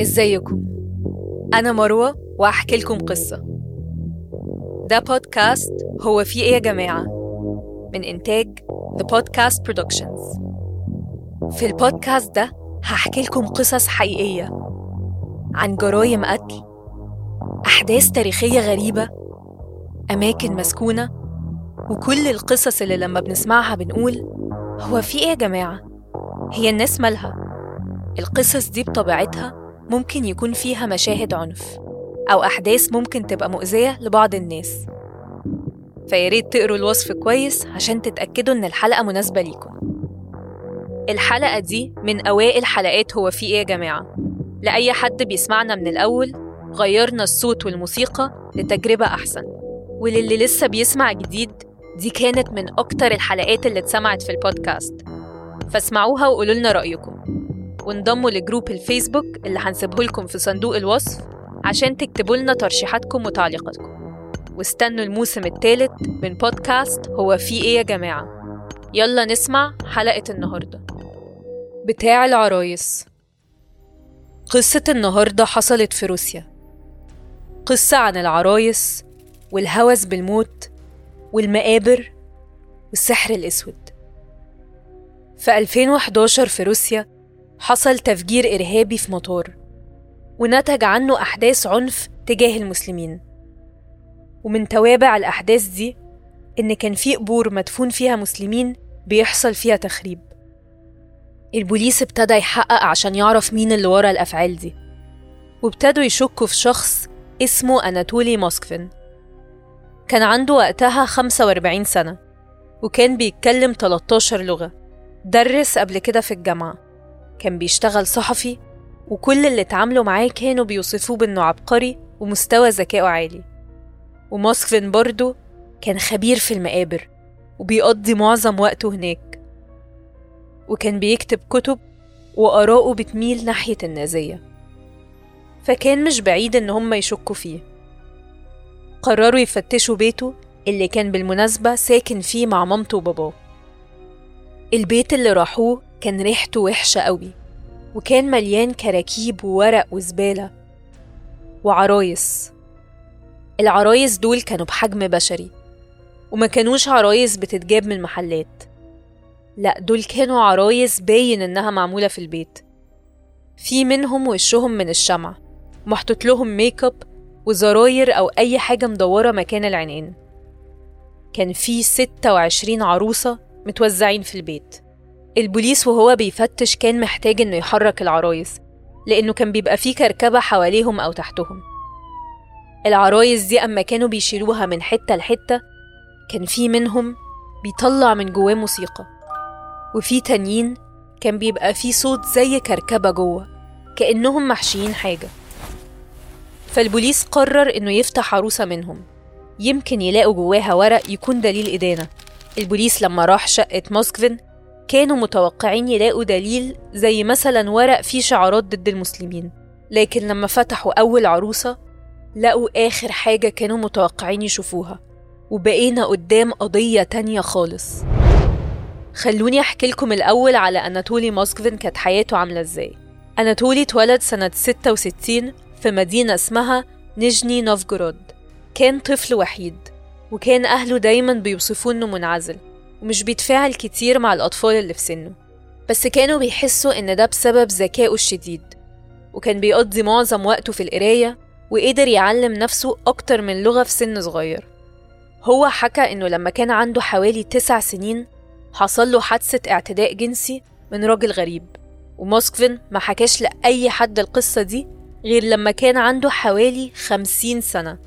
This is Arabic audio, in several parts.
ازيكم؟ أنا مروة وهحكي لكم قصة. ده بودكاست هو في إيه يا جماعة؟ من إنتاج The Podcast Productions. في البودكاست ده هحكي لكم قصص حقيقية عن جرايم قتل أحداث تاريخية غريبة أماكن مسكونة وكل القصص اللي لما بنسمعها بنقول هو في إيه يا جماعة؟ هي الناس مالها؟ القصص دي بطبيعتها ممكن يكون فيها مشاهد عنف أو أحداث ممكن تبقى مؤذية لبعض الناس. فياريت تقروا الوصف كويس عشان تتأكدوا إن الحلقة مناسبة ليكم. الحلقة دي من أوائل حلقات هو في إيه يا جماعة؟ لأي حد بيسمعنا من الأول غيرنا الصوت والموسيقى لتجربة أحسن. وللي لسه بيسمع جديد دي كانت من أكتر الحلقات اللي اتسمعت في البودكاست. فاسمعوها وقولوا لنا رأيكم. وانضموا لجروب الفيسبوك اللي هنسيبه لكم في صندوق الوصف عشان تكتبوا لنا ترشيحاتكم وتعليقاتكم. واستنوا الموسم الثالث من بودكاست هو في إيه يا جماعة؟ يلا نسمع حلقة النهاردة. بتاع العرايس. قصة النهاردة حصلت في روسيا. قصة عن العرايس والهوس بالموت والمقابر والسحر الأسود. في 2011 في روسيا حصل تفجير إرهابي في مطار ونتج عنه أحداث عنف تجاه المسلمين. ومن توابع الأحداث دي إن كان في قبور مدفون فيها مسلمين بيحصل فيها تخريب. البوليس ابتدى يحقق عشان يعرف مين اللي ورا الأفعال دي وابتدوا يشكوا في شخص اسمه أناتولي موسكفين كان عنده وقتها 45 سنة وكان بيتكلم 13 لغة درس قبل كده في الجامعة. كان بيشتغل صحفي وكل اللي اتعاملوا معاه كانوا بيوصفوه بأنه عبقري ومستوى ذكائه عالي. وموسكفين برضه كان خبير في المقابر وبيقضي معظم وقته هناك. وكان بيكتب كتب وآراءه بتميل ناحية النازية. فكان مش بعيد إن هم يشكوا فيه. قرروا يفتشوا بيته اللي كان بالمناسبة ساكن فيه مع مامته وباباه. البيت اللي راحوه كان ريحته وحشة قوي. وكان مليان كراكيب وورق وزبالة. وعرايس. العرايس دول كانوا بحجم بشري وما كانوش عرايس بتتجاب من محلات. لا دول كانوا عرايس باين إنها معمولة في البيت. في منهم وشهم من الشمع محطوط لهم make up وزراير أو أي حاجة مدورة مكان العينين كان في ستة وعشرين عروسة متوزعين في البيت. البوليس وهو بيفتش كان محتاج إنه يحرك العرايس لأنه كان بيبقى فيه كركبة حواليهم أو تحتهم. العرايس دي أما كانوا بيشيلوها من حتة لحتة كان في منهم بيطلع من جواه موسيقى وفي تانيين كان بيبقى فيه صوت زي كركبة جوه كأنهم محشيين حاجة. فالبوليس قرر إنه يفتح عروسة منهم يمكن يلاقوا جواها ورق يكون دليل إدانة. البوليس لما راح شقة موسكفين كانوا متوقعين يلاقوا دليل زي مثلا ورق فيه شعارات ضد المسلمين. لكن لما فتحوا أول عروسة لقوا آخر حاجة كانوا متوقعين يشوفوها وبقينا قدام قضية تانية خالص. خلوني أحكي لكم الأول على أناتولي موسكفين كانت حياته عاملة إزاي. أناتولي اتولد سنة 66 في مدينة اسمها نيجني نوفجورود كان طفل وحيد وكان أهله دايما بيوصفوه إنه منعزل. ومش بيتفاعل كتير مع الأطفال اللي في سنه. بس كانوا بيحسوا إن ده بسبب ذكائه الشديد وكان بيقضي معظم وقته في القراية وقدر يعلم نفسه أكتر من لغة في سن صغير. هو حكى إنه لما كان عنده حوالي تسع سنين حصل له حادثة اعتداء جنسي من راجل غريب. وموسكفين ما حكاش لأي حد القصة دي غير لما كان عنده حوالي خمسين سنة.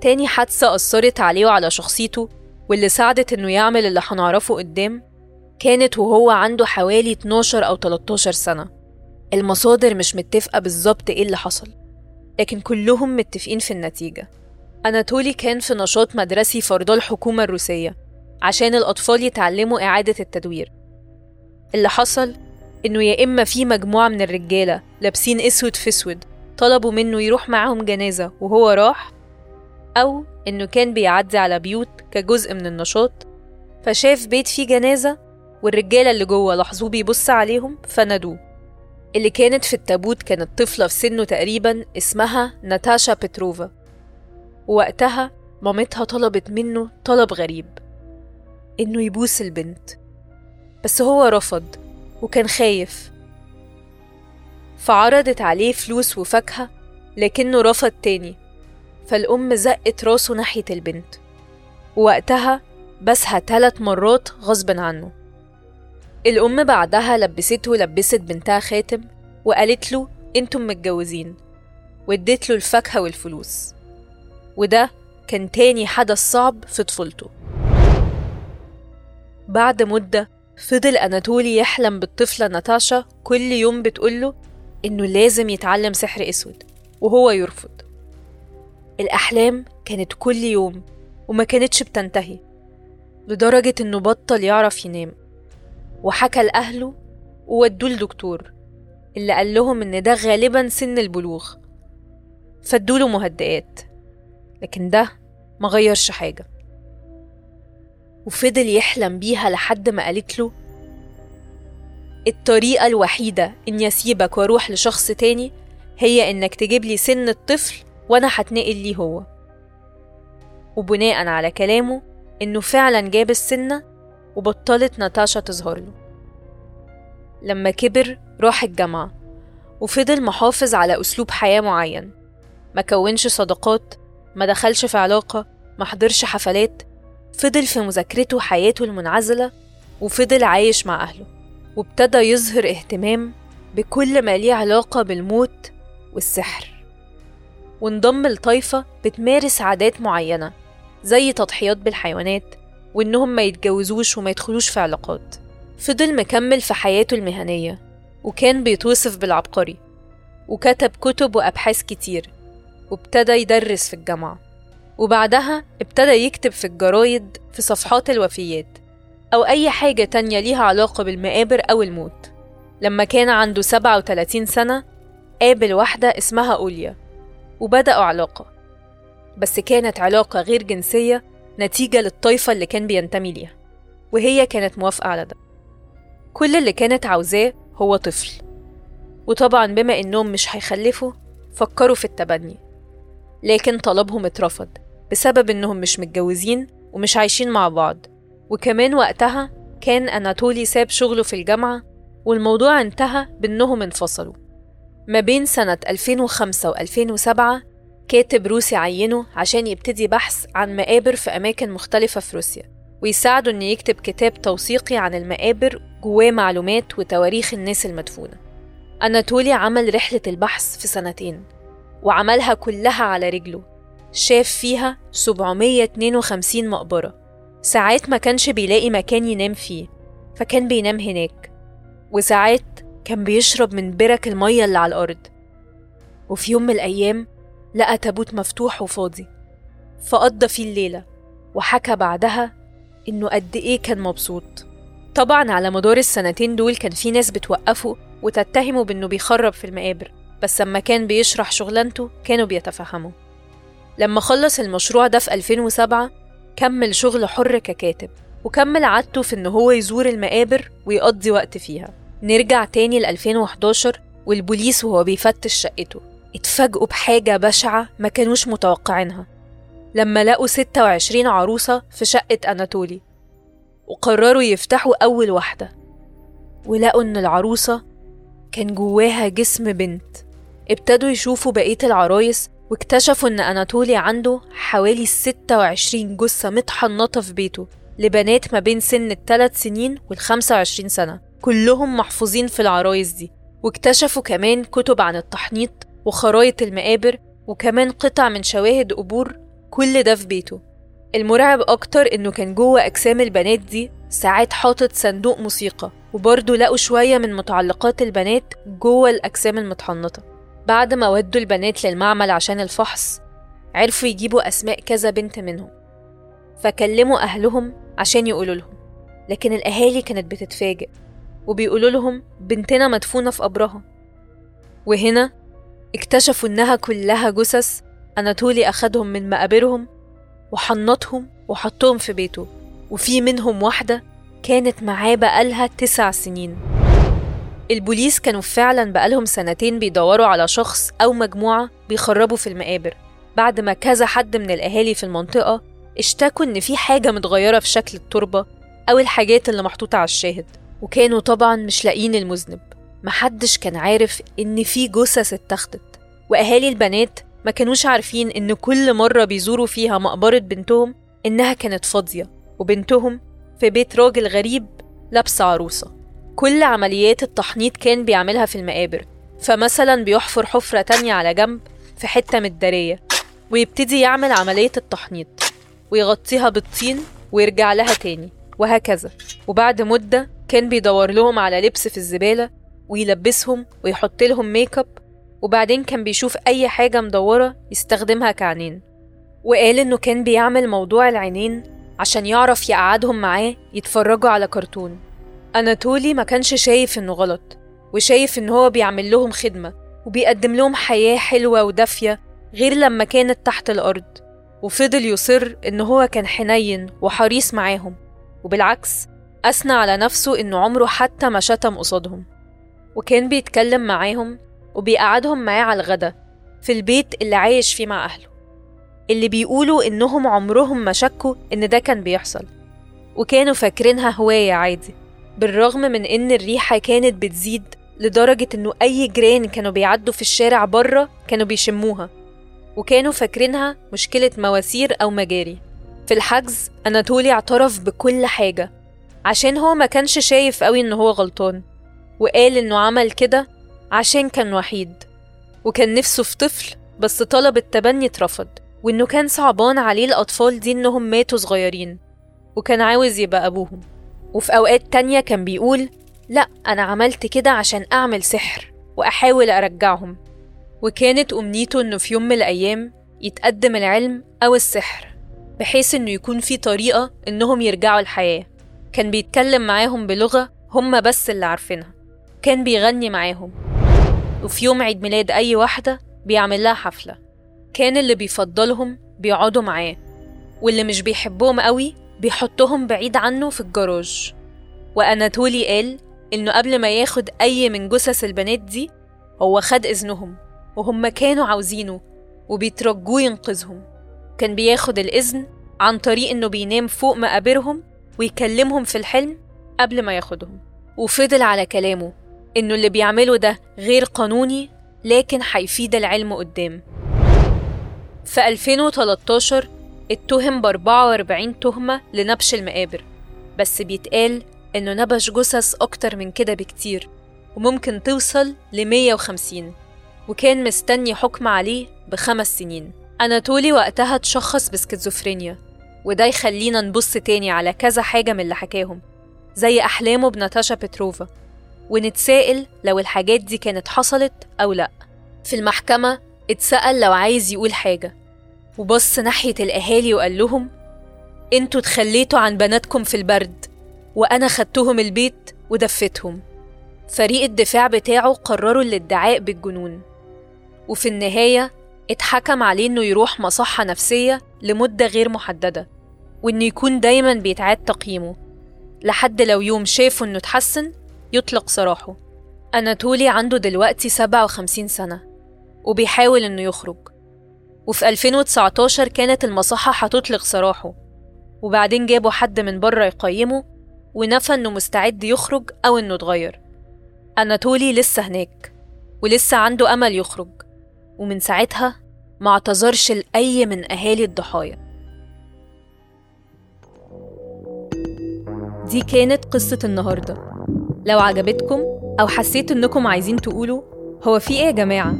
تاني حادثة أثرت عليه وعلى شخصيته واللي ساعدت إنه يعمل اللي هنعرفه قدام كانت وهو عنده حوالي 12 أو 13 سنة. المصادر مش متفقة بالظبط إيه اللي حصل لكن كلهم متفقين في النتيجة. أناتولي كان في نشاط مدرسي فرضاه الحكومة الروسية عشان الأطفال يتعلموا إعادة التدوير. اللي حصل إنه يا إما في مجموعة من الرجالة لابسين أسود في أسود طلبوا منه يروح معاهم جنازة وهو راح أو إنه كان بيعدي على بيوت كجزء من النشاط فشاف بيت فيه جنازة والرجالة اللي جوه لاحظوه بيبص عليهم فنادوه اللي كانت في التابوت كانت طفلة في سنه تقريبا اسمها ناتاشا بتروفا ووقتها مامتها طلبت منه طلب غريب إنه يبوس البنت. بس هو رفض وكان خايف. فعرضت عليه فلوس وفاكهة لكنه رفض تاني. فالأم زقت راسه ناحية البنت. ووقتها بسها تلات مرات غصب عنه. الأم بعدها لبسته لبست بنتها خاتم وقالت له أنتم متجوزين واديت له الفاكهة والفلوس. وده كان تاني حدث صعب في طفولته. بعد مدة فضل أناتولي يحلم بالطفلة ناتاشا كل يوم بتقوله إنه لازم يتعلم سحر أسود وهو يرفض. الأحلام كانت كل يوم وما كانتش بتنتهي لدرجة إنه بطل يعرف ينام. وحكى لأهله وودوه لدكتور اللي قال لهم إن ده غالبا سن البلوغ. فادوله مهدئات لكن ده ما غيرش حاجة. وفضل يحلم بيها لحد ما قالت له الطريقة الوحيدة إني أسيبك وأروح لشخص تاني هي إنك تجيب لي سن الطفل وأنا هتنقل ليه هو. وبناء على كلامه إنه فعلا جاب السنة وبطلت ناتاشا تظهر له. لما كبر راح الجامعة وفضل محافظ على أسلوب حياة معين. ما كونش صداقات ما دخلش في علاقة ما حضرش حفلات. فضل في مذاكرته حياته المنعزلة وفضل عايش مع أهله. وابتدى يظهر اهتمام بكل ما ليه علاقة بالموت والسحر. وانضم لطائفة بتمارس عادات معينة زي تضحيات بالحيوانات وإنهم ما يتجوزوش وما يدخلوش في علاقات. فضل مكمل في حياته المهنية وكان بيتوصف بالعبقري وكتب كتب وأبحاث كتير وابتدى يدرس في الجامعة. وبعدها ابتدى يكتب في الجرايد في صفحات الوفيات أو أي حاجة تانية ليها علاقة بالمقابر أو الموت. لما كان عنده 37 سنة قابل واحدة اسمها أوليا. وبدأوا علاقة. بس كانت علاقة غير جنسية نتيجة للطائفة اللي كان بينتمي ليها وهي كانت موافقة على ده. كل اللي كانت عاوزاه هو طفل. وطبعا بما إنهم مش هيخلفوا فكروا في التبني. لكن طلبهم اترفض بسبب إنهم مش متجوزين ومش عايشين مع بعض. وكمان وقتها كان أناتولي ساب شغله في الجامعة والموضوع انتهى بإنهم انفصلوا. ما بين سنة 2005 و 2007 كاتب روسي عينه عشان يبتدي بحث عن مقابر في أماكن مختلفة في روسيا ويساعده إنه يكتب كتاب توثيقي عن المقابر جواه معلومات وتواريخ الناس المدفونة. أناتولي عمل رحلة البحث في سنتين وعملها كلها على رجله شاف فيها 752 مقبرة. ساعات ما كانش بيلاقي مكان ينام فيه فكان بينام هناك. وساعات كان بيشرب من برك المية اللي على الأرض. وفي يوم من الأيام لقى تابوت مفتوح وفاضي فقضى فيه الليلة وحكى بعدها إنه قد إيه كان مبسوط. طبعا على مدار السنتين دول كان في ناس بتوقفه وتتهمه بإنه بيخرب في المقابر بس لما كان بيشرح شغلانته كانوا بيتفهموا. لما خلص المشروع ده في 2007 كمل شغل حر ككاتب وكمل عادته في إن هو يزور المقابر ويقضي وقت فيها. نرجع تاني ل 2011 والبوليس وهو بيفتش شقته. اتفاجئوا بحاجة بشعة ما كانوش متوقعينها. لما لقوا 26 عروسة في شقة أناتولي وقرروا يفتحوا أول واحدة. ولقوا إن العروسة كان جواها جسم بنت. ابتدوا يشوفوا بقية العرايس واكتشفوا إن أناتولي عنده حوالي 26 جثة متحنطة في بيته لبنات ما بين سن الثلاث سنين والخمسة وعشرين سنة. كلهم محفوظين في العرايس دي. واكتشفوا كمان كتب عن التحنيط وخرايط المقابر وكمان قطع من شواهد قبور كل ده في بيته. المرعب أكتر إنه كان جوه أجسام البنات دي ساعات حاطط صندوق موسيقى وبرضه لقوا شوية من متعلقات البنات جوه الأجسام المتحنطة. بعد ما ودوا البنات للمعمل عشان الفحص عرفوا يجيبوا أسماء كذا بنت منهم. فكلموا أهلهم عشان يقولوا لهم. لكن الأهالي كانت بتتفاجئ. وبيقولوا لهم بنتنا مدفونة في قبرها. وهنا اكتشفوا إنها كلها جثث أناتولي أخدهم من مقابرهم وحنطهم وحطهم في بيته وفي منهم واحدة كانت معاه بقالها تسع سنين. البوليس كانوا فعلا بقالهم سنتين بيدوروا على شخص أو مجموعة بيخربوا في المقابر. بعد ما كذا حد من الأهالي في المنطقة اشتكوا إن في حاجة متغيرة في شكل التربة أو الحاجات اللي محطوطة على الشاهد. وكانوا طبعا مش لاقيين المذنب. محدش كان عارف إن في جثث اتاخدت وأهالي البنات ما كانوش عارفين إن كل مرة بيزوروا فيها مقبرة بنتهم إنها كانت فاضية وبنتهم في بيت راجل غريب لابسة عروسة. كل عمليات التحنيط كان بيعملها في المقابر فمثلا بيحفر حفرة تانية على جنب في حتة متدارية ويبتدي يعمل عملية التحنيط ويغطيها بالطين ويرجع لها تاني. وهكذا. وبعد مدة كان بيدور لهم على لبس في الزبالة ويلبسهم ويحط لهم make up وبعدين كان بيشوف أي حاجة مدورة يستخدمها كعينين وقال إنه كان بيعمل موضوع العينين عشان يعرف يقعدهم معاه يتفرجوا على كرتون. أناتولي ما كانش شايف إنه غلط وشايف إن هو بيعمل لهم خدمة وبيقدم لهم حياة حلوة ودافية غير لما كانت تحت الأرض. وفضل يصر إن هو كان حنين وحريص معاهم. وبالعكس أثنى على نفسه إنه عمره حتى ما شتم قصادهم. وكان بيتكلم معاهم وبيقعدهم معاه على الغدا في البيت اللي عايش فيه مع أهله. اللي بيقولوا إنهم عمرهم ما شكوا إن ده كان بيحصل. وكانوا فاكرينها هواية عادي بالرغم من إن الريحة كانت بتزيد لدرجة إنه أي جيران كانوا بيعدوا في الشارع بره كانوا بيشموها. وكانوا فاكرينها مشكلة مواسير أو مجاري. في الحجز أناتولي اعترف بكل حاجة. عشان هو ما كانش شايف قوي إن هو غلطان وقال إنه عمل كده عشان كان وحيد وكان نفسه في طفل بس طلب التبني اترفض وإنه كان صعبان عليه الأطفال دي إنهم ماتوا صغيرين وكان عاوز يبقى أبوهم. وفي أوقات تانية كان بيقول لأ أنا عملت كده عشان أعمل سحر وأحاول أرجعهم. وكانت أمنيته إنه في يوم من الأيام يتقدم العلم أو السحر. بحيث إنه يكون في طريقة إنهم يرجعوا الحياة. كان بيتكلم معاهم بلغة هم بس اللي عارفينها. كان بيغني معاهم. وفي يوم عيد ميلاد أي واحدة بيعمل لها حفلة. كان اللي بيفضلهم بيقعدوا معاه. واللي مش بيحبهم قوي بيحطهم بعيد عنه في الجراج وأناتولي قال إنه قبل ما ياخد أي من جثث البنات دي هو خد إذنهم. وهم كانوا عاوزينه. وبيترجوه ينقذهم. كان بياخد الإذن عن طريق إنه بينام فوق مقابرهم ويكلمهم في الحلم قبل ما ياخدهم. وفضل على كلامه إنه اللي بيعمله ده غير قانوني لكن هيفيد العلم قدام. في 2013 اتهم ب 44 تهمة لنبش المقابر بس بيتقال إنه نبش جثث أكتر من كده بكتير وممكن توصل ل 150 وكان مستني حكم عليه بخمس سنين. أناتولي وقتها اتشخص بسكيزوفرينيا وده يخلينا نبص تاني على كذا حاجة من اللي حكاهم زي أحلامه بناتاشا بتروفا ونتسائل لو الحاجات دي كانت حصلت أو لأ. في المحكمة اتسأل لو عايز يقول حاجة وبص ناحية الأهالي وقال لهم أنتوا اتخليتوا عن بناتكم في البرد وأنا خدتهم البيت ودفتهم. فريق الدفاع بتاعه قرروا الادعاء بالجنون. وفي النهاية اتحكم عليه إنه يروح مصحة نفسية لمدة غير محددة وإنه يكون دايما بيتعاد تقييمه. لحد لو يوم شافه إنه اتحسن يطلق سراحه أناتولي عنده دلوقتي 57 سنة وبيحاول إنه يخرج. وفي 2019 كانت المصحة هتطلق سراحه وبعدين جابوا حد من بره يقيمه ونفى إنه مستعد يخرج أو إنه اتغير. أناتولي لسه هناك ولسه عنده أمل يخرج. ومن ساعتها ما اعتذرش لأي من أهالي الضحايا. دي كانت قصة النهاردة. لو عجبتكم أو حسيت إنكم عايزين تقولوا هو في إيه يا جماعة؟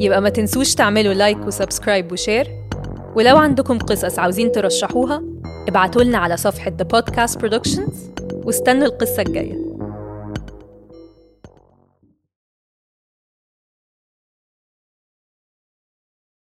يبقى ما تنسوش تعملوا like و subscribe و share. ولو عندكم قصص عاوزين ترشحوها ابعتولنا على صفحة The Podcast Productions واستنوا القصة الجاية.